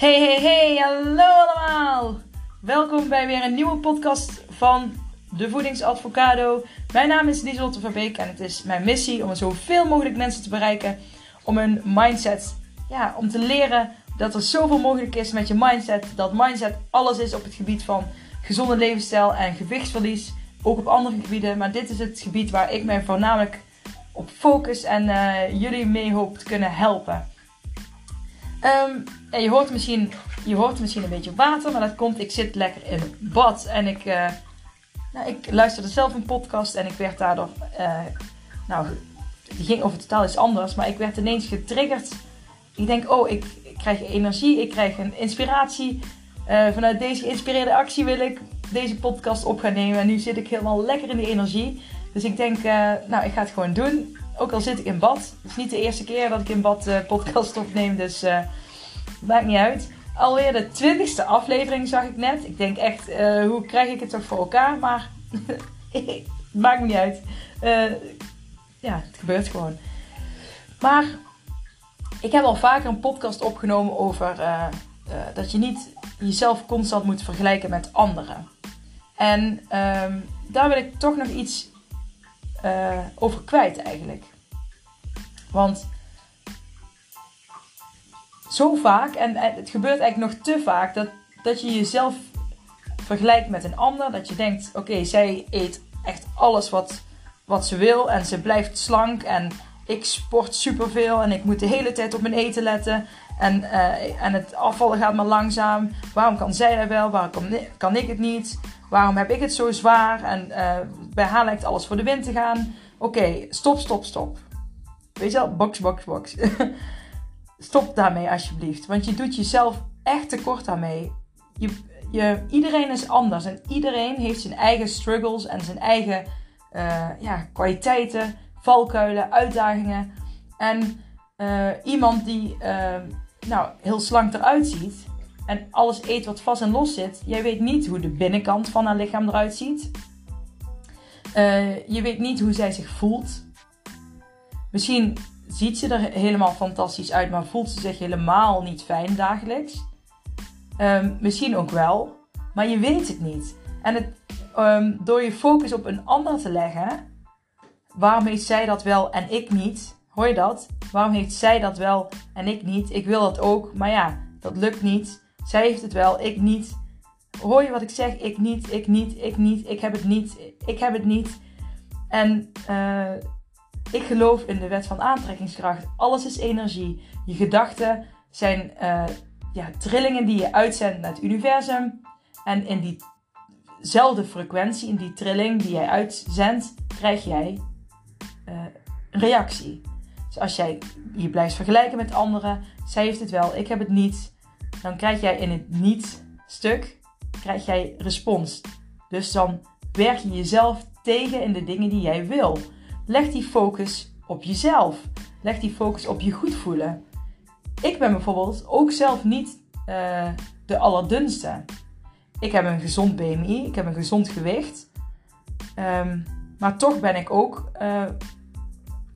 Hey, hey, hey, hallo allemaal! Welkom bij weer een nieuwe podcast van De Voedingsadvocado. Mijn naam is Lieselotte Verbeek en het is mijn missie om zoveel mogelijk mensen te bereiken. Om hun mindset, ja, om te leren dat er zoveel mogelijk is met je mindset. Dat mindset alles is op het gebied van gezonde levensstijl en gewichtsverlies. Ook op andere gebieden, maar dit is het gebied waar ik mij voornamelijk op focus en uh, jullie mee hoop te kunnen helpen. Um, en je hoort, misschien, je hoort misschien een beetje water, maar dat komt, ik zit lekker in bad. En ik, uh, nou, ik luisterde zelf een podcast en ik werd daardoor, uh, nou, die ging over totaal iets anders, maar ik werd ineens getriggerd. Ik denk, oh, ik, krijg energie, ik krijg een inspiratie. Uh, vanuit deze geïnspireerde actie wil ik deze podcast op gaan nemen. En nu zit ik helemaal lekker in die energie. Dus ik denk, nou, ik ga het gewoon doen. Ook al zit ik in bad. Het is niet de eerste keer dat ik in bad podcast opneem, dus Maakt niet uit. Alweer de twintigste aflevering zag ik net. Ik denk echt, uh, hoe krijg ik het toch voor elkaar? Maar maakt niet uit. Uh, ja, het gebeurt gewoon. Maar ik heb al vaker een podcast opgenomen over uh, dat je niet jezelf constant moet vergelijken met anderen. En um, daar wil ik toch nog iets over kwijt eigenlijk. Want zo vaak, en, het gebeurt eigenlijk nog te vaak, dat, dat je jezelf vergelijkt met een ander. Dat je denkt, oké, zij eet echt alles wat, wat ze wil en ze blijft slank en ik sport superveel en ik moet de hele tijd op mijn eten letten. En, uh, en het afvallen gaat maar langzaam. Waarom kan zij dat wel? Waarom kan ik het niet? Waarom heb ik het zo zwaar? En uh, bij haar lijkt alles voor de wind te gaan. Oké, stop, stop, stop. Weet je wel? Box, box, box. Stop daarmee alsjeblieft. Want je doet jezelf echt tekort daarmee. Je, je, iedereen is anders en iedereen heeft zijn eigen struggles en zijn eigen uh, ja, kwaliteiten, valkuilen, uitdagingen. En uh, iemand die nou, heel slank eruit ziet en alles eet wat vast en los zit, jij weet niet hoe de binnenkant van haar lichaam eruit ziet. je weet niet hoe zij zich voelt. Misschien ziet ze er helemaal fantastisch uit, maar voelt ze zich helemaal niet fijn dagelijks. Um, misschien ook wel, maar je weet het niet. En het, um, door je focus op een ander te leggen, waarom heeft zij dat wel en ik niet? Hoor je dat? Waarom heeft zij dat wel en ik niet? Ik wil dat ook, maar ja, dat lukt niet. Zij heeft het wel, ik niet. Hoor je wat ik zeg? Ik niet, ik niet, ik niet, ik heb het niet, ik heb het niet. En uh, ik geloof in de wet van aantrekkingskracht. Alles is energie. Je gedachten zijn uh, ja, trillingen die je uitzendt naar het universum. En in diezelfde frequentie, in die trilling die jij uitzendt, krijg jij een reactie. Dus als jij je blijft vergelijken met anderen, zij heeft het wel, ik heb het niet, dan krijg jij in het niet-stuk krijg jij respons. Dus dan werk je jezelf tegen in de dingen die jij wil. Leg die focus op jezelf. Leg die focus op je goed voelen. Ik ben bijvoorbeeld ook zelf niet uh, de allerdunste. Ik heb een gezond BMI, ik heb een gezond gewicht. Um, maar toch ben ik ook, uh,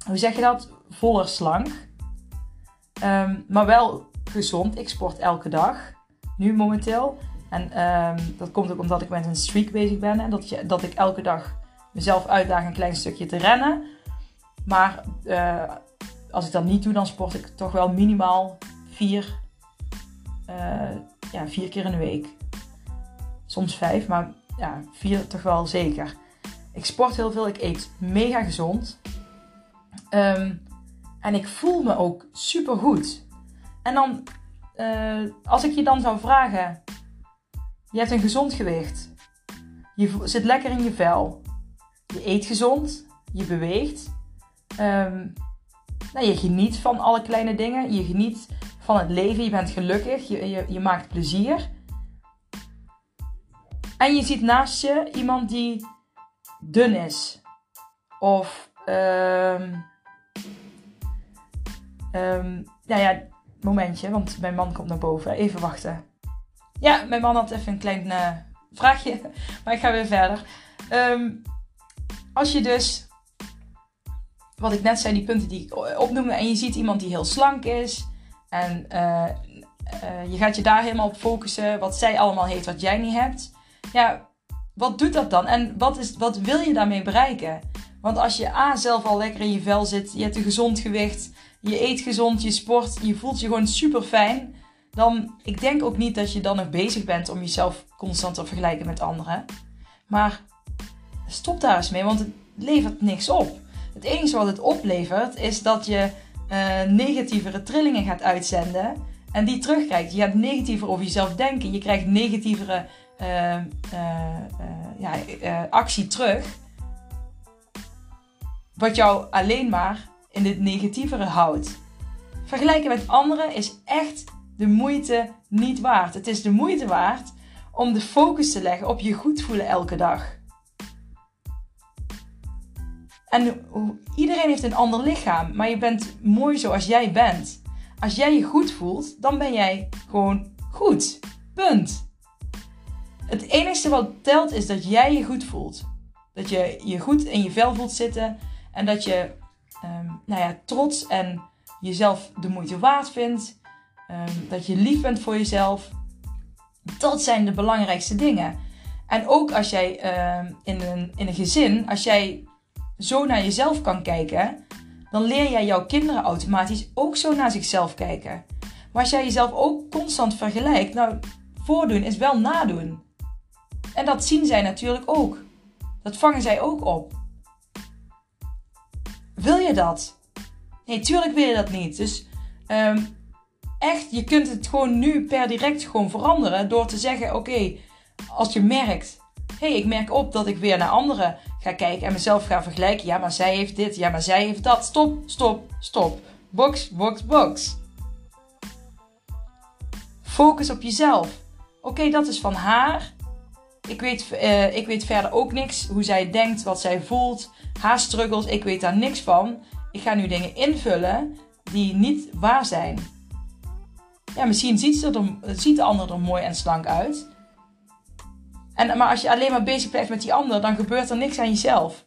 hoe zeg je dat, voller slank. Um, maar wel gezond. Ik sport elke dag, nu momenteel. En um, dat komt ook omdat ik met een streak bezig ben. En dat, je, dat ik elke dag mezelf uitdaag een klein stukje te rennen. Maar uh, als ik dat niet doe, dan sport ik toch wel minimaal vier, uh, ja, vier keer in de week. Soms vijf, maar ja, vier toch wel zeker. Ik sport heel veel, ik eet mega gezond. Um, en ik voel me ook super goed. En dan, uh, als ik je dan zou vragen: Je hebt een gezond gewicht. Je zit lekker in je vel. Je eet gezond. Je beweegt. Um, nou, je geniet van alle kleine dingen. Je geniet van het leven. Je bent gelukkig. Je, je, maakt plezier. En je ziet naast je iemand die dun is. Of, um, nou ja, momentje, want mijn man komt naar boven. Even wachten. Ja, mijn man had even een klein uh, vraagje, maar ik ga weer verder. Um, als je dus wat ik net zei, die punten die ik opnoemde. En je ziet iemand die heel slank is. En uh, eh, je gaat je daar helemaal op focussen. Wat zij allemaal heeft, wat jij niet hebt. Ja, wat doet dat dan? En wat, is, wat wil je daarmee bereiken? Want als je A zelf al lekker in je vel zit, je hebt een gezond gewicht, je eet gezond, je sport, je voelt je gewoon super fijn. Dan, ik denk ook niet dat je dan nog bezig bent om jezelf constant te vergelijken met anderen. Maar stop daar eens mee, want het levert niks op. Het enige wat het oplevert is dat je uh, negatievere trillingen gaat uitzenden en die terugkrijgt. Je gaat negatiever over jezelf denken, je krijgt negatievere uh, ja, actie terug. Wat jou alleen maar in dit negatievere houdt. Vergelijken met anderen is echt de moeite niet waard. Het is de moeite waard om de focus te leggen op je goed voelen elke dag. En iedereen heeft een ander lichaam, maar je bent mooi zoals jij bent. Als jij je goed voelt, dan ben jij gewoon goed. Punt. Het enige wat telt is dat jij je goed voelt. Dat je je goed in je vel voelt zitten en dat je um, nou ja, trots en jezelf de moeite waard vindt. Um, dat je lief bent voor jezelf. Dat zijn de belangrijkste dingen. En ook als jij um, in, een, in een gezin, als jij zo naar jezelf kan kijken, dan leer jij jouw kinderen automatisch ook zo naar zichzelf kijken. Maar als jij jezelf ook constant vergelijkt, nou, voordoen is wel nadoen. En dat zien zij natuurlijk ook. Dat vangen zij ook op. Wil je dat? Nee, tuurlijk wil je dat niet. Dus um, echt, je kunt het gewoon nu per direct gewoon veranderen door te zeggen: oké, als je merkt, hé, hey, ik merk op dat ik weer naar anderen ga kijken en mezelf ga vergelijken. Ja, maar zij heeft dit, ja, maar zij heeft dat. Stop, stop, stop. Box, box, box. Focus op jezelf. Oké, dat is van haar. Ik weet, uh, ik weet verder ook niks hoe zij denkt, wat zij voelt, haar struggles. Ik weet daar niks van. Ik ga nu dingen invullen die niet waar zijn. Ja, misschien ziet, ze er, ziet de ander er mooi en slank uit. En, maar als je alleen maar bezig blijft met die ander, dan gebeurt er niks aan jezelf.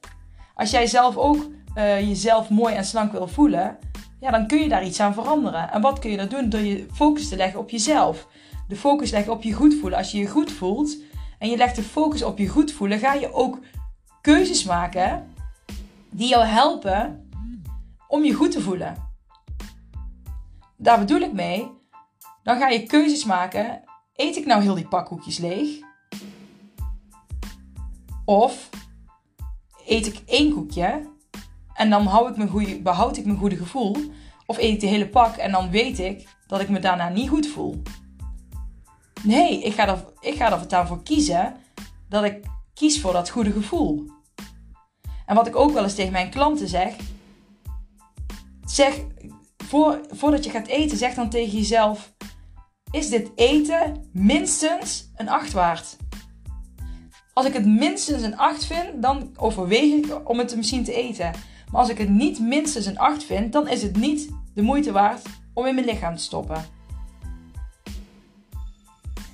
Als jij zelf ook uh, jezelf mooi en slank wil voelen, ja, dan kun je daar iets aan veranderen. En wat kun je dat doen? Door je focus te leggen op jezelf. De focus leggen op je goed voelen. Als je je goed voelt en je legt de focus op je goed voelen, ga je ook keuzes maken die jou helpen om je goed te voelen. Daar bedoel ik mee. Dan ga je keuzes maken. Eet ik nou heel die pakkoekjes leeg? Of eet ik één koekje en dan hou ik behoud ik mijn goede gevoel? Of eet ik de hele pak en dan weet ik dat ik me daarna niet goed voel? Nee, ik ga er, ik ga kiezen dat ik kies voor dat goede gevoel. En wat ik ook wel eens tegen mijn klanten zeg, zeg voor, voordat je gaat eten, zeg dan tegen jezelf: is dit eten minstens een 8 waard? Als ik het minstens een 8 vind, dan overweeg ik om het misschien te eten. Maar als ik het niet minstens een 8 vind, dan is het niet de moeite waard om in mijn lichaam te stoppen.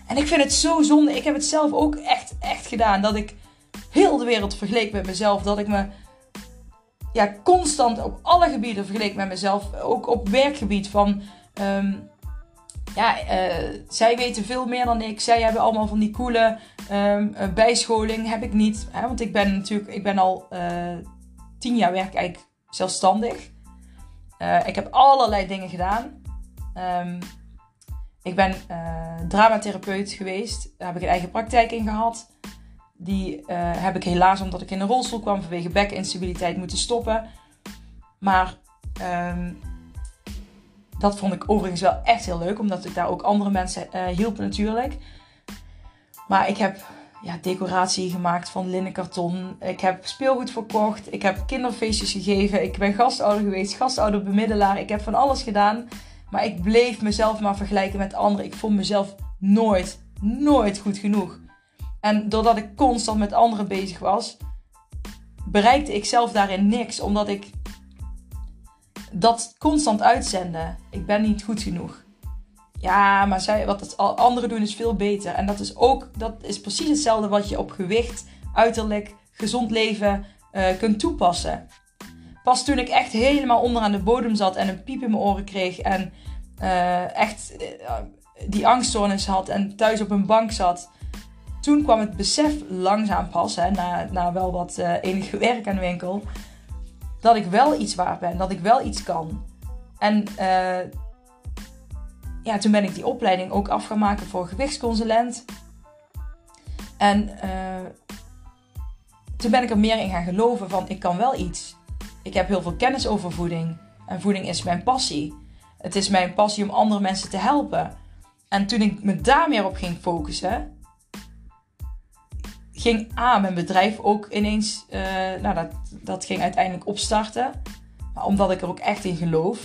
En ik vind het zo zonde. Ik heb het zelf ook echt, echt gedaan. Dat ik heel de wereld vergeleek met mezelf. Dat ik me ja, constant op alle gebieden vergeleek met mezelf. Ook op werkgebied van... Um, ja, uh, zij weten veel meer dan ik. Zij hebben allemaal van die coole um, bijscholing. Heb ik niet. Hè? Want ik ben natuurlijk... Ik ben al uh, tien jaar werk eigenlijk zelfstandig. Ik heb allerlei dingen gedaan. Um, ik ben dramatherapeut geweest. Daar heb ik een eigen praktijk in gehad. Die uh, heb ik helaas, omdat ik in een rolstoel kwam vanwege bekinstabiliteit, moeten stoppen. Maar um, dat vond ik overigens wel echt heel leuk, omdat ik daar ook andere mensen uh, hielp natuurlijk. Maar ik heb ja, decoratie gemaakt van linnenkarton. Ik heb speelgoed verkocht. Ik heb kinderfeestjes gegeven. Ik ben gastouder geweest, gastouderbemiddelaar. Ik heb van alles gedaan. Maar ik bleef mezelf maar vergelijken met anderen. Ik vond mezelf nooit, nooit goed genoeg. En doordat ik constant met anderen bezig was, bereikte ik zelf daarin niks. Omdat ik dat constant uitzende. Ik ben niet goed genoeg. Ja, maar zij, wat anderen doen is veel beter. En dat is ook, dat is precies hetzelfde wat je op gewicht, uiterlijk, gezond leven uh, kunt toepassen. Pas toen ik echt helemaal onderaan de bodem zat en een piep in mijn oren kreeg en uh, echt uh, die angststoornis had en thuis op een bank zat, toen kwam het besef langzaam pas, hè, na, na wel wat uh, enige werk aan de winkel, dat ik wel iets waard ben, dat ik wel iets kan. En uh, ja, toen ben ik die opleiding ook af gaan maken voor gewichtsconsulent. En uh, toen ben ik er meer in gaan geloven van ik kan wel iets. Ik heb heel veel kennis over voeding. En voeding is mijn passie. Het is mijn passie om andere mensen te helpen. En toen ik me daar meer op ging focussen, ging A, mijn bedrijf ook ineens, uh, nou dat, dat ging uiteindelijk opstarten. Maar omdat ik er ook echt in geloof,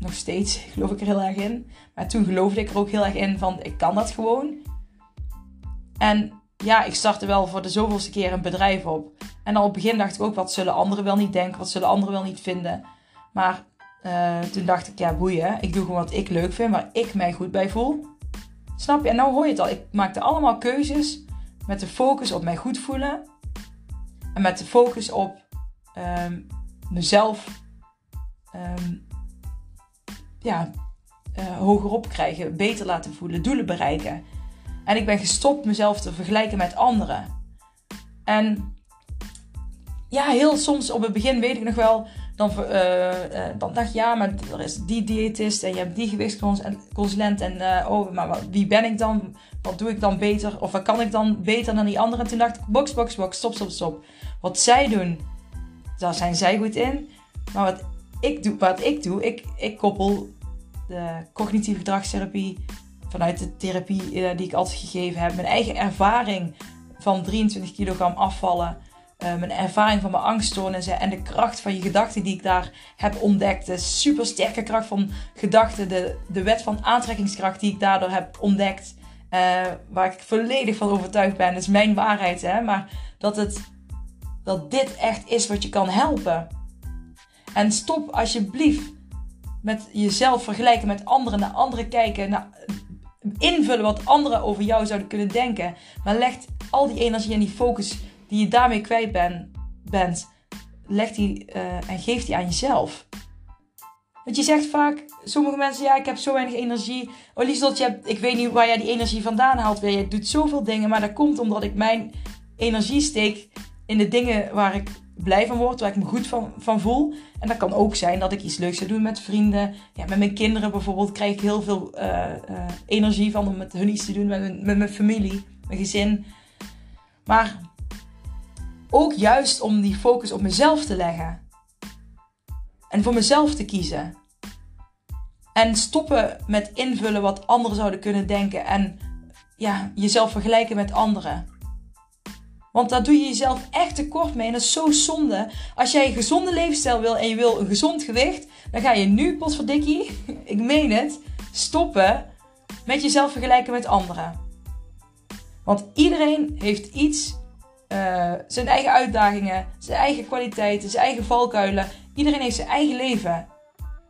nog steeds geloof ik er heel erg in. Maar toen geloofde ik er ook heel erg in van ik kan dat gewoon. En ja, ik startte wel voor de zoveelste keer een bedrijf op. En al op het begin dacht ik ook, wat zullen anderen wel niet denken? Wat zullen anderen wel niet vinden? Maar uh, toen dacht ik, ja boeien, ik doe gewoon wat ik leuk vind, waar ik mij goed bij voel. Snap je? En nou hoor je het al. Ik maakte allemaal keuzes met de focus op mij goed voelen. En met de focus op um, mezelf um, ja, uh, hogerop krijgen, beter laten voelen, doelen bereiken. En ik ben gestopt mezelf te vergelijken met anderen. En ja, heel soms op het begin weet ik nog wel, dan, uh, dan dacht ja, maar er is die diëtist en je hebt die gewichtsconsulent en uh, oh, maar wie ben ik dan? Wat doe ik dan beter? Of wat kan ik dan beter dan die anderen? En toen dacht ik, box, box, box, stop, stop, stop. Wat zij doen, daar zijn zij goed in. Maar wat ik doe, wat ik doe, ik, ik koppel de cognitieve gedragstherapie vanuit de therapie die ik altijd gegeven heb, mijn eigen ervaring van 23 kilogram afvallen mijn ervaring van mijn angststoornissen en de kracht van je gedachten die ik daar heb ontdekt. De super sterke kracht van gedachten, de, de wet van aantrekkingskracht die ik daardoor heb ontdekt. Uh, waar ik volledig van overtuigd ben, dat is mijn waarheid. Hè? Maar dat, het, dat dit echt is wat je kan helpen. En stop alsjeblieft met jezelf vergelijken met anderen, naar anderen kijken, invullen wat anderen over jou zouden kunnen denken. Maar leg al die energie en die focus die je daarmee kwijt ben, bent, leg die uh, en geef die aan jezelf. Want je zegt vaak, sommige mensen, ja, ik heb zo weinig energie. Oh, Lieslot, je hebt, ik weet niet waar jij die energie vandaan haalt. Je doet zoveel dingen, maar dat komt omdat ik mijn energie steek in de dingen waar ik blij van word, waar ik me goed van, van voel. En dat kan ook zijn dat ik iets leuks zou doen met vrienden. Ja, met mijn kinderen bijvoorbeeld krijg ik heel veel uh, uh, energie van om met hun iets te doen, met met mijn familie, mijn gezin. Maar ook juist om die focus op mezelf te leggen. En voor mezelf te kiezen. En stoppen met invullen wat anderen zouden kunnen denken. En ja, jezelf vergelijken met anderen. Want daar doe je jezelf echt tekort mee. En dat is zo zonde. Als jij een gezonde levensstijl wil en je wil een gezond gewicht, dan ga je nu, potverdikkie, ik meen het, stoppen met jezelf vergelijken met anderen. Want iedereen heeft iets uh, zijn eigen uitdagingen, zijn eigen kwaliteiten, zijn eigen valkuilen. Iedereen heeft zijn eigen leven.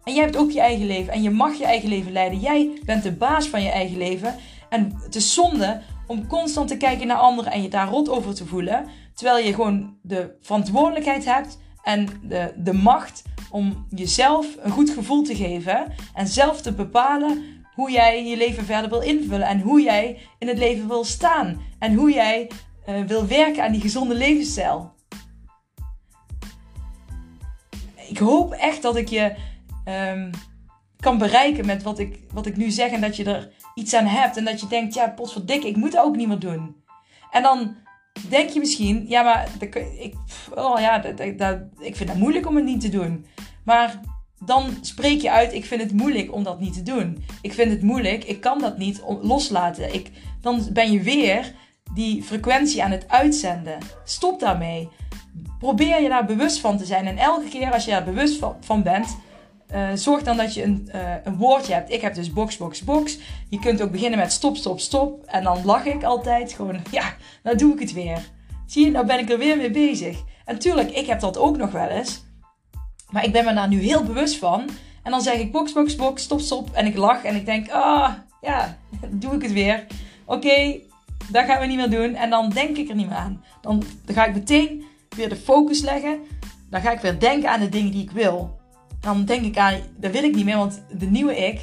En jij hebt ook je eigen leven en je mag je eigen leven leiden. Jij bent de baas van je eigen leven. En het is zonde om constant te kijken naar anderen en je daar rot over te voelen. Terwijl je gewoon de verantwoordelijkheid hebt en de, de macht om jezelf een goed gevoel te geven. En zelf te bepalen hoe jij je leven verder wil invullen. En hoe jij in het leven wil staan. En hoe jij uh, wil werken aan die gezonde levensstijl. Ik hoop echt dat ik je um, kan bereiken met wat ik, wat ik nu zeg. En dat je er iets aan hebt. En dat je denkt, ja, potverdikke, ik moet dat ook niet meer doen. En dan denk je misschien, ja, maar ik, oh ja, ik vind het moeilijk om het niet te doen. Maar dan spreek je uit, ik vind het moeilijk om dat niet te doen. Ik vind het moeilijk, ik kan dat niet loslaten. Ik, dan ben je weer die frequentie aan het uitzenden. Stop daarmee. Probeer je daar bewust van te zijn. En elke keer als je daar bewust van bent, uh, zorg dan dat je een, uh, een woordje hebt. Ik heb dus box, box, box. Je kunt ook beginnen met stop, stop, stop. En dan lach ik altijd gewoon, ja, nou doe ik het weer. Zie je, nou ben ik er weer mee bezig. En tuurlijk, ik heb dat ook nog wel eens. Maar ik ben me daar nu heel bewust van. En dan zeg ik box, box, box, stop, stop. En ik lach en ik denk, ah, ja, doe ik het weer. Oké, dat gaan we niet meer doen. En dan denk ik er niet meer aan. Dan, dan ga ik meteen weer de focus leggen. Dan ga ik weer denken aan de dingen die ik wil. Dan denk ik aan, dat wil ik niet meer, want de nieuwe ik,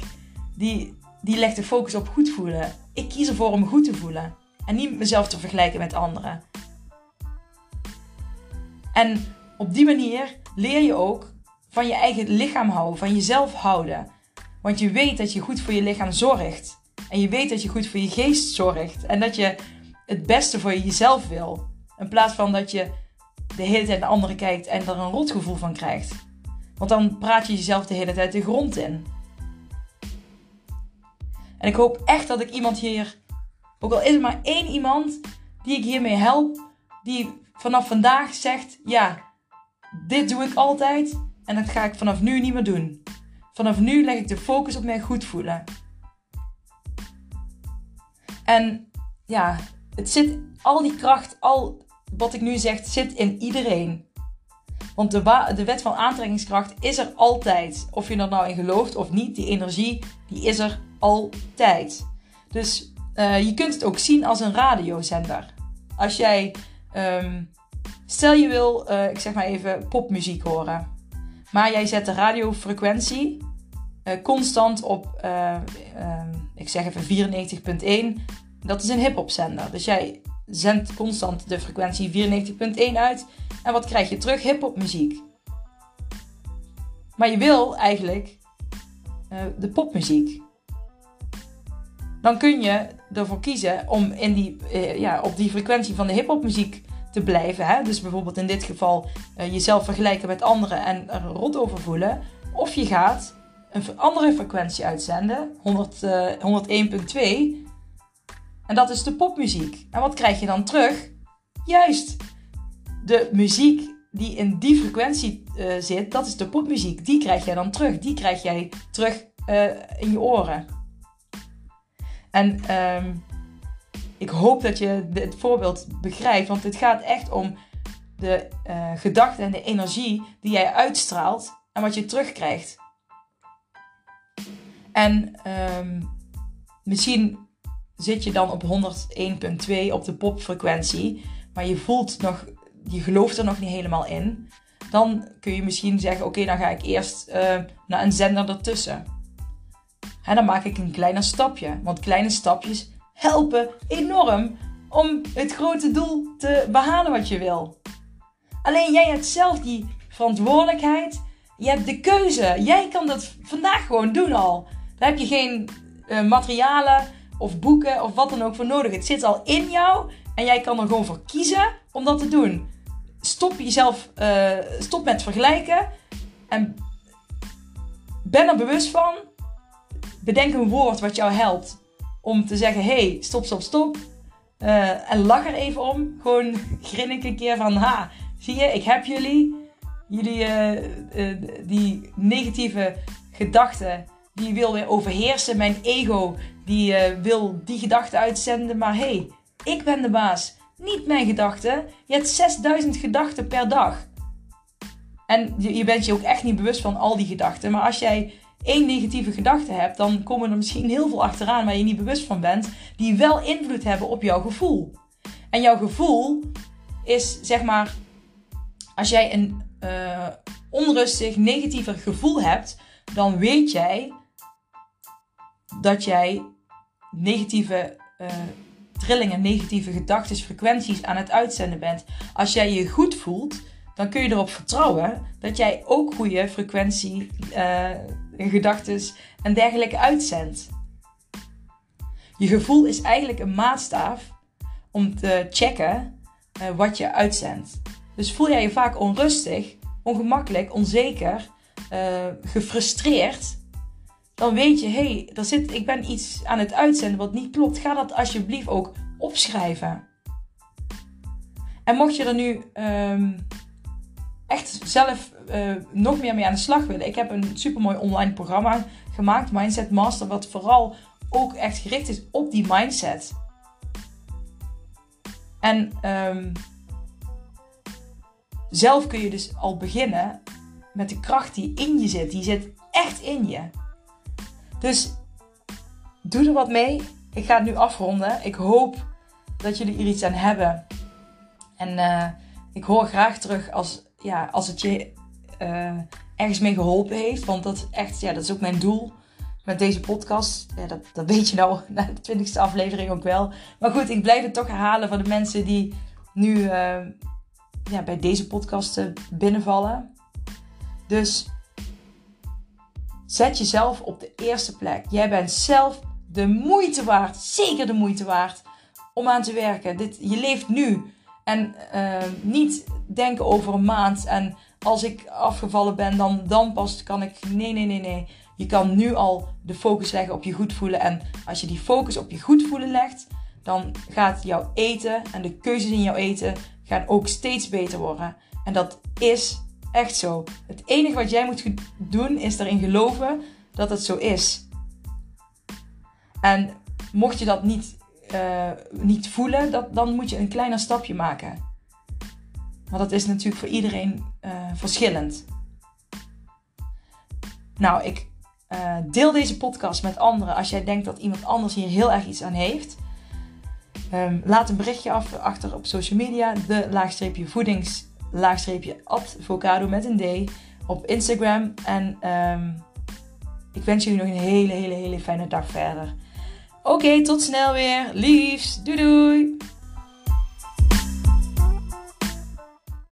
die, die legt de focus op goed voelen. Ik kies ervoor om goed te voelen. En niet mezelf te vergelijken met anderen. En op die manier leer je ook van je eigen lichaam houden, van jezelf houden. Want je weet dat je goed voor je lichaam zorgt. En je weet dat je goed voor je geest zorgt. En dat je het beste voor jezelf wil. In plaats van dat je de hele tijd naar anderen kijkt en er een rotgevoel van krijgt. Want dan praat je jezelf de hele tijd de grond in. En ik hoop echt dat ik iemand hier, ook al is het maar één iemand, die ik hiermee help, die vanaf vandaag zegt: Ja, dit doe ik altijd en dat ga ik vanaf nu niet meer doen. Vanaf nu leg ik de focus op mij goed voelen. En ja, het zit, al die kracht, al wat ik nu zeg, zit in iedereen. Want de, de wet van aantrekkingskracht is er altijd. Of je er nou in gelooft of niet, die energie, die is er altijd. Dus uh, je kunt het ook zien als een radiozender. Als jij, um, stel je wil, uh, ik zeg maar even, popmuziek horen. Maar jij zet de radiofrequentie constant op, ik zeg even 94.1. Dat is een hip-hop zender. Dus jij zendt constant de frequentie 94.1 uit. En wat krijg je terug? Hip-hop muziek. Maar je wil eigenlijk uh, de popmuziek. Dan kun je ervoor kiezen om in die, ja, op die frequentie van de hip-hop muziek te blijven. Hè? Dus bijvoorbeeld in dit geval jezelf vergelijken met anderen en er rot over voelen. Of je gaat een andere frequentie uitzenden, 101.2 en dat is de popmuziek. En wat krijg je dan terug? Juist, de muziek die in die frequentie uh, zit, dat is de popmuziek. Die krijg jij dan terug. Die krijg jij terug uh, in je oren. En um, ik hoop dat je dit voorbeeld begrijpt, want het gaat echt om de uh, gedachten en de energie die jij uitstraalt en wat je terugkrijgt. En um, misschien zit je dan op 101.2 op de popfrequentie, maar je voelt nog, je gelooft er nog niet helemaal in, dan kun je misschien zeggen: Oké, dan ga ik eerst uh, naar een zender ertussen. En dan maak ik een kleiner stapje, want kleine stapjes helpen enorm om het grote doel te behalen wat je wil. Alleen jij hebt zelf die verantwoordelijkheid. Je hebt de keuze. Jij kan dat vandaag gewoon doen al. Daar heb je geen uh, materialen of boeken of wat dan ook voor nodig. Het zit al in jou en jij kan er gewoon voor kiezen om dat te doen. Stop jezelf, uh, stop met vergelijken en ben er bewust van. Bedenk een woord wat jou helpt om te zeggen: hey, stop, stop, stop. Uh, en lach er even om. Gewoon grin ik een keer van: ha, zie je, ik heb jullie. Jullie, die negatieve gedachten, die wil weer overheersen. Mijn ego, die uh, wil die gedachten uitzenden. Maar hey, ik ben de baas. Niet mijn gedachten. Je hebt 6000 gedachten per dag. En je, je bent je ook echt niet bewust van al die gedachten. Maar als jij één negatieve gedachte hebt, dan komen er misschien heel veel achteraan waar je niet bewust van bent. Die wel invloed hebben op jouw gevoel. En jouw gevoel is zeg maar. Als jij een uh, onrustig, negatiever gevoel hebt, dan weet jij dat jij negatieve uh, trillingen, negatieve gedachten, frequenties aan het uitzenden bent. Als jij je goed voelt, dan kun je erop vertrouwen dat jij ook goede frequentie, uh, gedachten en dergelijke uitzendt. Je gevoel is eigenlijk een maatstaaf om te checken uh, wat je uitzendt. Dus voel jij je vaak onrustig, ongemakkelijk, onzeker, gefrustreerd, dan weet je, hé, hey, ik ben iets aan het uitzenden wat niet klopt. Ga dat alsjeblieft ook opschrijven. En mocht je er nu um, echt zelf uh, nog meer mee aan de slag willen, ik heb een supermooi online programma gemaakt, Mindset Master, wat vooral ook echt gericht is op die mindset. En um, zelf kun je dus al beginnen met de kracht die in je zit. Die zit echt in je. Dus doe er wat mee. Ik ga het nu afronden. Ik hoop dat jullie er iets aan hebben. En uh, ik hoor graag terug als, ja, als het je uh, ergens mee geholpen heeft. Want dat echt, ja, dat is ook mijn doel. met deze podcast. Ja, dat, dat weet je nou na de twintigste aflevering ook wel. Maar goed, ik blijf het toch herhalen voor de mensen die nu uh, ja, bij deze podcast binnenvallen. Dus zet jezelf op de eerste plek. Jij bent zelf de moeite waard, zeker de moeite waard, om aan te werken. Dit, je leeft nu. En uh, niet denken over een maand en als ik afgevallen ben, dan, dan pas kan ik. Nee, nee, nee, nee. Je kan nu al de focus leggen op je goed voelen. En als je die focus op je goed voelen legt, dan gaat jouw eten en de keuzes in jouw eten gaan ook steeds beter worden. En dat is echt zo. Het enige wat jij moet doen is erin geloven dat het zo is. En mocht je dat niet, uh, niet voelen, dat, dan moet je een kleiner stapje maken. Maar dat is natuurlijk voor iedereen uh, verschillend. Nou, ik uh, deel deze podcast met anderen als jij denkt dat iemand anders hier heel erg iets aan heeft. Um, laat een berichtje af, achter op social media. De laagstreepje voedings laagstreepje advocado met een D op Instagram. En um, ik wens jullie nog een hele, hele, hele fijne dag verder. Oké, tot snel weer. Liefs. Doei doei.